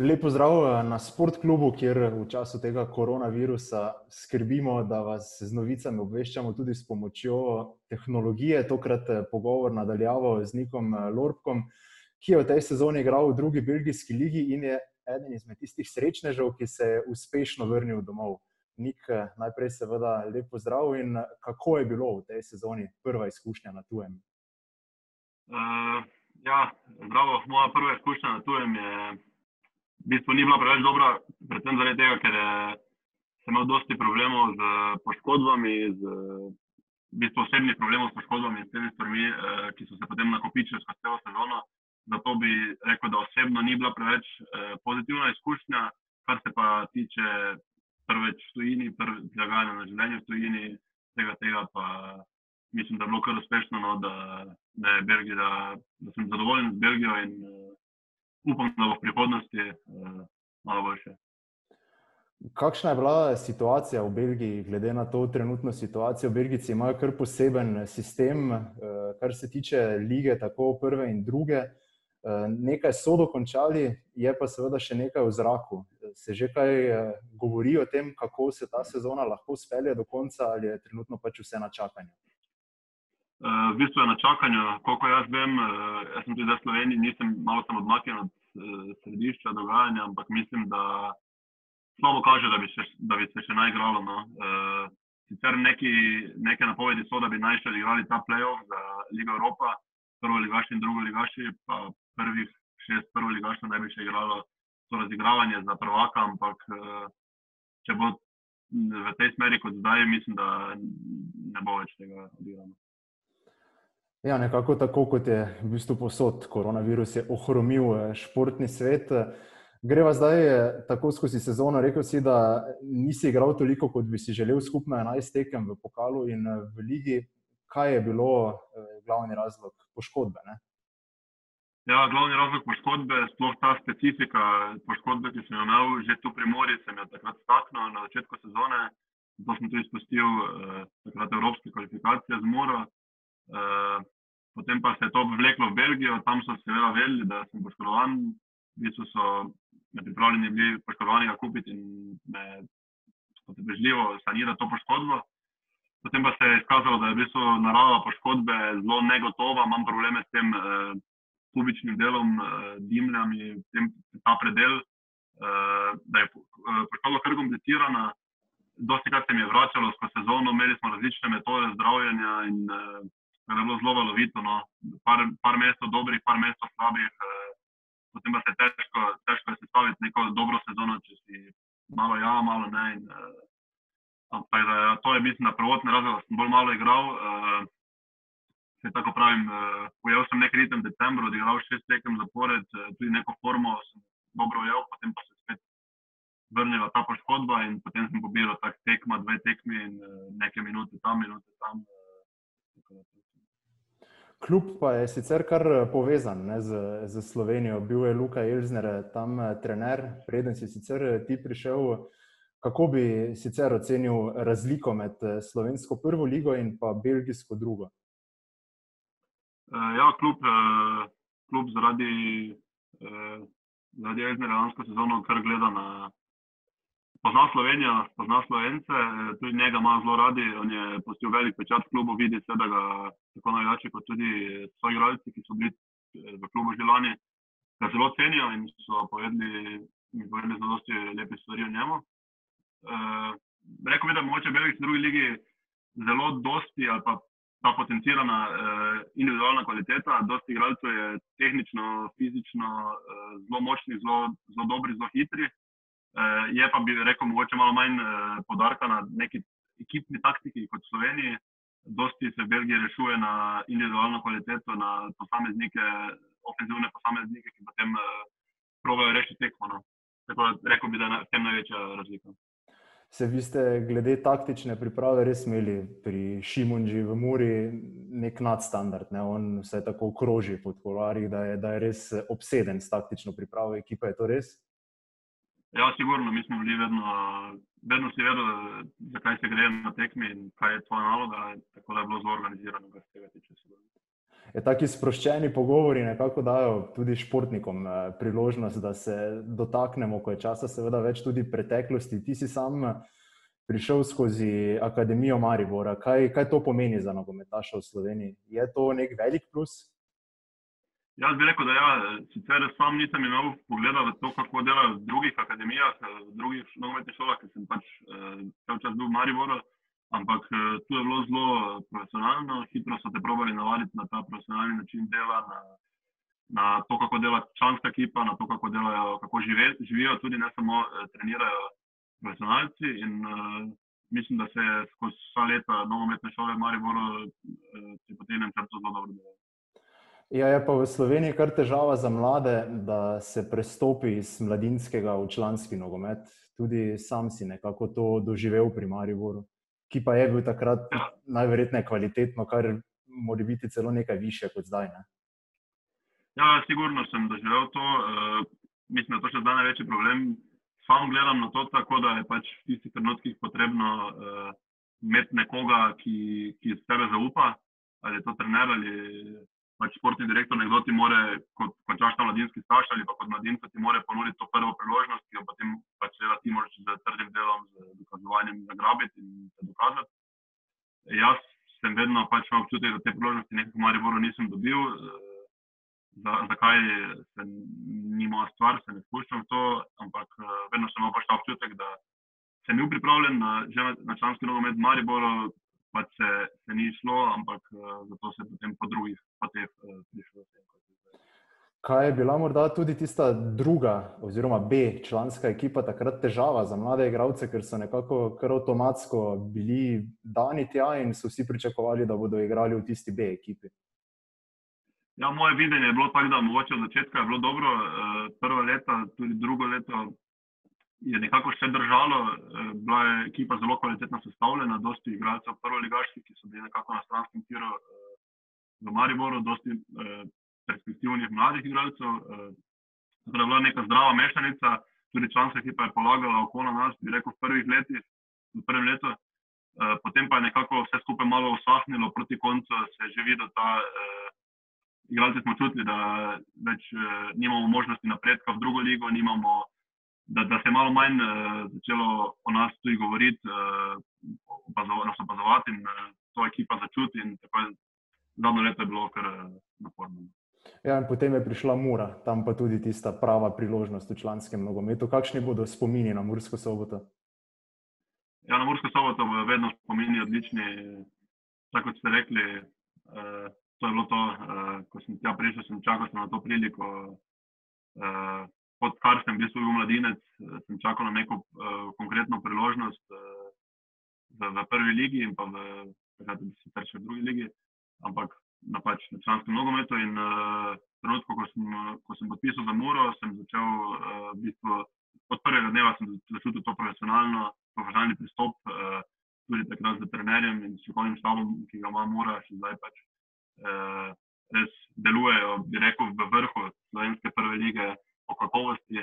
Lepo zdrav eh, na sportklubu, kjer v času tega koronavirusa skrbimo, da vas z novicami obveščamo tudi s pomočjo tehnologije. Tokrat eh, pogovor nadaljavo z Nikom eh, Lorkom, ki je v tej sezoni igral v drugi belgijski ligi in je eden izmed tistih srečnežev, ki se je uspešno vrnil domov. Nik, najprej seveda lepo zdrav in kako je bilo v tej sezoni prva izkušnja na tujem? Uh, ja, zdravo, moja prva izkušnja na tujem je v bistvu ni bila preveč dobra, predvsem zaradi tega, ker je, sem imel dosti problemov z poškodbami, z v bistvu osebnih problemov s poškodbami in s temi stvarmi, eh, ki so se potem nakopičili skozi celo sezono. Zato bi rekel, da osebno ni bila preveč eh, pozitivna izkušnja, kar se pa tiče prveč v tujini, prveč zagajanja na življenje v tujini, tega, tega pa mislim, da je bilo kar uspešno, no, da, da, Belgija, da, sem zadovoljen z Belgijo in eh, upam, da bo v prihodnosti uh, malo boljše. Kakšna je bila situacija v Belgiji, glede na to trenutno situacijo? Belgijci imajo kar poseben sistem, uh, kar se tiče lige, tako prve in druge. Uh, nekaj so dokončali, je pa seveda še nekaj v zraku. Se že kaj uh, govori o tem, kako se ta sezona lahko spelje do konca, ali je trenutno pač vse na čakanju? V bistvu je na čakanju, koliko jaz vem, uh, jaz sem tudi za Slovenijo, nisem malo sem odmaknjen od uh, središča dogajanja, ampak mislim, da slabo kaže, da bi se, da bi se še najigralo. No. Uh, sicer neki, neke napovedi so, da bi naj še igrali ta playoff za Ligo Evropa, prvo ligaši in drugo ligaši, pa prvih šest prvo ligašov naj bi še igralo to razigravanje za prvaka, ampak če bo v tej smeri kot zdaj, mislim, da ne bo več tega odigrano. Ja, nekako tako, kot je v bistvu posod, koronavirus je ohromil eh, športni svet. Greva zdaj eh, tako skozi sezono. Rekl si, da nisi igral toliko, kot bi si želel, skupno 11 tekem v pokalu in eh, v ligi. Kaj je bilo glavni razlog poškodbe? Ne? Ja, glavni razlog poškodbe, sploh ta specifika poškodbe, ki sem jo imel že tu pri Mori, sem jo takrat staknil na začetku sezone. To sem tudi spustil eh, takrat evropske kvalifikacije z Moro. Eh, potem pa se je to vleklo v Belgijo, tam so seveda vedeli, da sem poškodovan, v bistvu so me pripravljeni bili poškodovanega kupiti in me potrpežljivo sanirati to poškodbo. Potem pa se je izkazalo, da je v bistvu narava poškodbe zelo negotova, imam probleme s tem eh, kubičnim delom, eh, dimljami, tem, ta predel, eh, da je eh, poškodba kar komplicirana. Dosti krat se mi je vračalo skozi sezono, imeli smo različne metode zdravljenja in eh, je bilo zelo valovito. No. Par, par mest dobrih, par mest slabih, eh, potem pa se težko, težko je sestaviti neko dobro sezono, če si malo ja, malo ne. In, eh, ampak da, to je mislim, da prvotni razlog, da sem bolj malo igral. Eh, se tako pravim, eh, ujel sem nek ritem v decembru, odigral šest tekem zapored, eh, tudi neko formo sem dobro ujel, potem pa se spet. Vrnila ta poškodba, in potem sem pobiral tak tekma, dve tekmi, in uh, nekaj minute tam, minute tam. Uh, Kljub pa je sicer kar eh, povezan ne, z, z Slovenijo. Bil je Luka Elžner eh, tam eh, trener, preden si sicer ti prišel. Kako bi sicer ocenil razliko med slovensko prvo ligo in pa belgijsko drugo? Ja, kljub, kljub zaradi, zaradi Elžnera lansko sezono, kar gleda na, pozna Slovenijo, pozna Slovence, tudi njega ima zelo radi. On je postil velik pečat v klubu, vidi se, da ga tako največ, kot tudi svoji igralci, ki so bili eh, v klubu že lani, ga zelo cenijo in so povedali, mi povedali zelo dosti lepe stvari o njemu. E, rekel bi, da mogoče v Belgiji drugi ligi zelo dosti ali pa ta potencirana eh, individualna kvaliteta, dosti igralcev je tehnično, fizično eh, zelo močni, zelo, zelo dobri, zelo hitri. Uh, je pa bi rekel, mogoče malo manj uh, podarka na neki ekipni taktiki kot Sloveniji. Dosti se v Belgiji rešuje na individualno kvaliteto, na posameznike, ofenzivne posameznike, ki potem uh, provajo rešiti tekmo. No. Tako da rekel bi, da je v tem največja razlika. Se vi ste glede taktične priprave res imeli pri Šimunži v Muri nek nadstandard, ne? on vse tako kroži pod kolarji, da, da je res obseden s taktično pripravo ekipe, je to res? Ja, sigurno, mi smo bili vedno, vedno si vedeli, zakaj se gre na tekmi in kaj je tvoja naloga, tako da je bilo zelo organizirano, kar se tega tiče. Taki sproščeni pogovori nekako dajo tudi športnikom priložnost, da se dotaknemo, ko je časa, seveda, več tudi preteklosti. Ti si sam prišel skozi Akademijo Maribora. Kaj, kaj to pomeni za nogometaše v Sloveniji? Je to nek velik plus? Jaz bi rekel, da ja, sicer sam nisem imel pogleda v to, kako delajo v drugih akademijah, v drugih nogometnih šolah, ker sem pač vse čas bil v Mariboru, ampak tu je bilo zelo profesionalno, hitro so te probali navaditi na ta profesionalni način dela, na, na to, kako dela članska ekipa, na to, kako delajo, kako žive, živijo, tudi ne samo trenirajo profesionalci. In mislim, da se je skozi vsa leta nogometne šole v Mariboru uh, potem en črto zelo dobro delo. Ja, je pa v Sloveniji kar težava za mlade, da se prestopi iz mladinskega v članski nogomet. Tudi sam si nekako to doživel pri Mariboru, ki pa je bil takrat ja. najverjetneje kvalitetno, kar mora biti celo nekaj više kot zdaj. Ne? Ja, sigurno sem doživel to. Uh, mislim, da to še zdaj največji problem sam gledam na to tako, da je pač v tistih trenutkih potrebno uh, imeti nekoga, ki, ki z tebe zaupa, ali je to trener ali pač športni direktor, nekdo ti more, kot končaš na mladinski staž ali pa kot mladinca, ti more ponuditi to prvo priložnost, ki jo potem pač seveda ti moraš z trdim delom, z dokazovanjem zagrabiti in se dokazati. Jaz sem vedno pač imel občutek, da te priložnosti nekako v Mariboru nisem dobil. Uh, za, zakaj se ni moja stvar, se ne spuščam v to, ampak uh, vedno sem imel pač ta občutek, da sem bil pripravljen na, na, na članski nogomet Mariboru, pa se, se ni šlo, ampak uh, zato se potem po drugih poteh uh, prišlo. Kaj je bila morda tudi tista druga, oziroma B, članska ekipa, takrat težava za mlade igralce, ker so nekako kar avtomatsko bili dani tja in so vsi pričakovali, da bodo igrali v tisti B ekipi? Ja, moje videnje je bilo tako, da mogoče od začetka je bilo dobro, eh, prvo leto, tudi drugo leto je nekako še držalo. Eh, bila je ekipa zelo kvalitetno sestavljena, dosti igralcev prvoligaških, ki so bili nekako na stranskem tiru eh, v Mariboru, dosti perspektivnih mladih igralcev. Tako da je bila neka zdrava mešanica, tudi članska ekipa je polagala oko na nas, bi rekel, v prvih letih, v prvem letu. Potem pa je nekako vse skupaj malo usahnilo, proti koncu se je že videl ta igralci smo čutili, da več uh, nimamo možnosti napredka v drugo ligo, nimamo, da, da se je malo manj uh, začelo o nas tudi govoriti, uh, nas opazovati in uh, to ekipa začuti. Zadnjo leto je bilo kar uh, naporno. Ja, in potem je prišla Mura, tam pa tudi tista prava priložnost v članskem nogometu. Kakšni bodo spomini na Mursko soboto? Ja, na Mursko soboto bodo vedno spomini odlični. Tako kot ste rekli, uh, to je bilo to, uh, ko sem tja prišel, sem čakal sem na to priliko. Uh, odkar sem bil svoj mladinec, uh, sem čakal na neko uh, konkretno priložnost uh, v, v prvi ligi in pa v, takrat, bi se prišel v drugi ligi, ampak na pač na članskem nogometu. In uh, trenutko, ko sem, ko sem podpisal za Muro, sem začel uh, biti od prvega dneva začutil to profesionalno, profesionalni pristop. Uh, Tudi takrat z trenerjem in strokovnim štabom, ki ga ima Mura, še zdaj pač uh, res delujejo, bi rekel, v vrhu slovenske prve lige po kakovosti.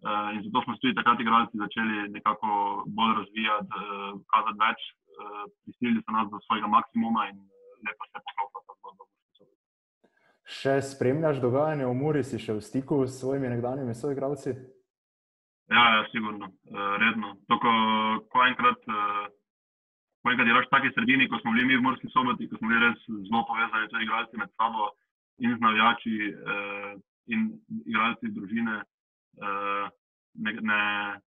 Uh, in zato smo tudi takrat igralci začeli nekako bolj razvijati, uh, kazati več, uh, prisilili so nas do svojega maksimuma in lepo se poklopila ta zgodba. Še spremljaš dogajanje v Muri, si še v stiku s svojimi nekdanjimi soigravci? Ja, ja, sigurno, uh, redno. To, ko, ko enkrat uh, Pojka delaš v taki sredini, ko smo bili mi v Morski soboti, ko smo bili res zelo povezani, tudi igralci med sabo in z navijači eh, in igralci družine. Eh, ne, ne,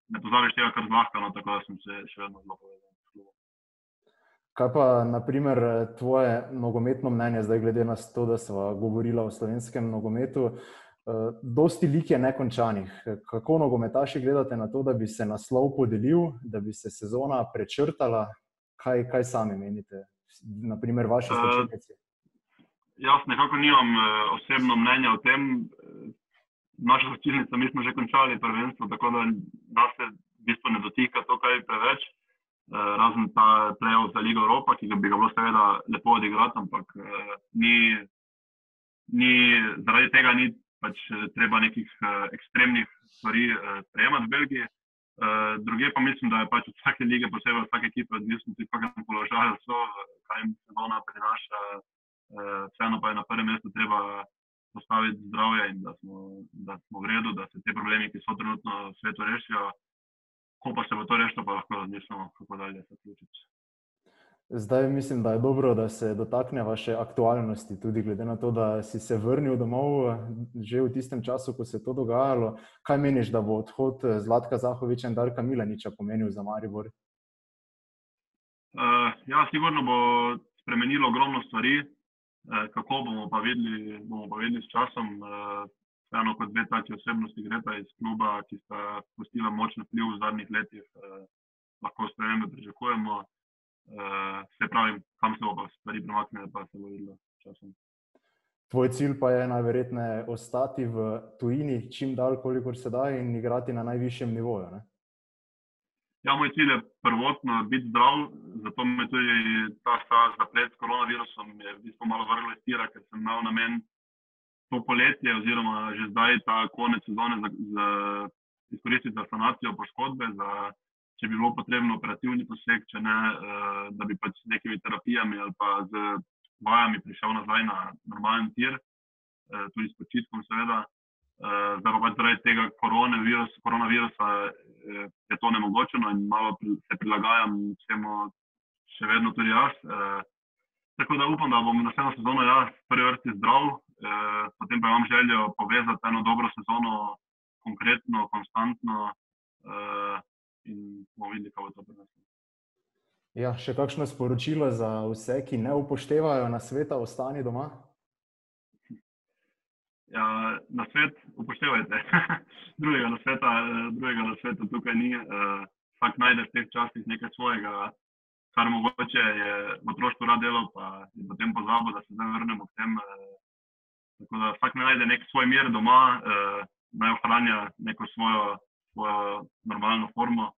ne pozabiš tega kar zlahka, no, tako da sem se še vedno zelo povezan. Kaj pa, naprimer, tvoje nogometno mnenje, zdaj glede na to, da smo govorili o slovenskem nogometu? Uh, dosti lik je nekončanih. Kako nogometaši gledate na to, da bi se naslov podelil, da bi se sezona prečrtala, kaj, kaj sami menite, naprimer, vaše? Uh, jaz nekako nimam uh, osebno mnenja o tem. Naša začetnica, mi smo že končali prvenstvo, tako da nas se v bistvu ne dotika to, kaj je preveč. Uh, razen ta play-off za Ligo Evropa, ki bi ga bilo seveda lepo odigrati, ampak uh, ni, ni, zaradi tega ni pač treba nekih uh, ekstremnih stvari uh, sprejemati v Belgiji. Uh, druge pa mislim, da je pač od vsake lige, posebej od vsake ekipe, odvisno tudi, kakšen položaj so, kaj jim sezona prinaša, vseeno pa je na prvem mestu treba postaviti zdravje in da smo, da smo v redu, da se te problemi, ki so trenutno v svetu, rešijo. Ko pa se bo to rešilo, pa lahko razmišljamo, kako dalje se vključiti. Zdaj mislim, da je dobro, da se dotaknemo še aktualnosti, tudi glede na to, da si se vrnil domov že v tistem času, ko se je to dogajalo. Kaj meniš, da bo odhod Zlatka Zahoviča in Darka Milaniča pomenil za Maribor? Uh, ja, sigurno bo spremenilo ogromno stvari. Uh, kako bomo pa videli, bomo pa videli s časom. Uh, Vseeno, kot dve taki osebnosti, gre ta iz kluba, ki sta pustila močen vpliv v zadnjih letih, eh, lahko spremembe pričakujemo. Se pravi, kam se bo stvari premaknile, pa se bo videlo časom. Tvoj cilj pa je najverjetneje ostati v tujini, čim dalj, kolikor se da, in igrati na najvišjem nivoju. Ne? Ja, moj cilj je prvotno biti zdrav, zato me tudi ta zaplet s koronavirusom je v bistvu malo vrglo iz tira, ker sem imel namen to poletje, oziroma že zdaj ta konec sezone, za, za, izkoristiti za sanacijo poškodbe, za če bi bilo potrebno operativni poseg, če ne, uh, da bi pač z nekimi terapijami ali pa z vajami prišel nazaj na normalen tir, uh, tudi s počitkom, seveda. Uh, zdaj pa pač zaradi tega koronavirus, koronavirusa uh, je to nemogoče in malo se prilagajam vsemu, še vedno tudi jaz. Uh, tako da upam, da bom naslednjo sezono jaz v prvi vrsti zdrav, potem pa imam željo povezati eno dobro sezono, konkretno, konstantno. In bomo videli, kako bo to prineslo. Ja, še kakšno sporočilo za vse, ki ne upoštevajo na sveta, ostani doma? Ja, na svet upoštevajte. drugega, na sveta, drugega na svetu tukaj ni. Uh, vsak najde v teh časih nekaj svojega, kar mogoče je v otroštvu rad delal, pa je potem pozabil, da se zdaj vrnemo k tem. Uh, tako da vsak najde nek svoj mir doma, uh, naj ohranja neko svojo svojo normalno formo,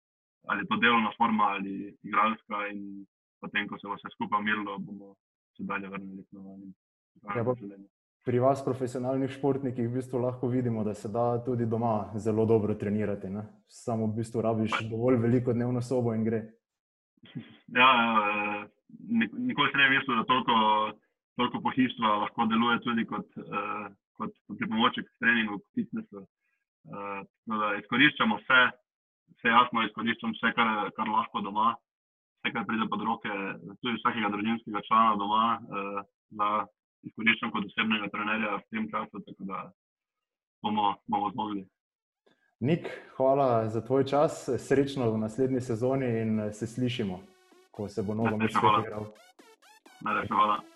ali to delovna forma ali igralska. In potem, ko se bo vse skupaj umirilo, bomo se dalje vrnili k normalnim življenjem. Pri vas, profesionalnih športnikih, v bistvu lahko vidimo, da se da tudi doma zelo dobro trenirati. Ne? Samo v bistvu rabiš dovolj veliko dnevno sobo in gre. Ja, nikoli se ne bi mislil, da toliko, toliko pohištva lahko deluje tudi kot, kot pripomoček k treningu, k fitnessu. Uh, da izkoriščamo vse, vse jasno, izkoriščamo vse, kar, kar lahko doma, vse, kar pride pod roke, tudi vsakega družinskega člana doma, da izkoriščam kot osebnega trenerja v tem času, tako da bomo, bomo zmogli. Nik, hvala za tvoj čas, srečno v naslednji sezoni in se slišimo, ko se bo novo mesto igral. Najlepša hvala.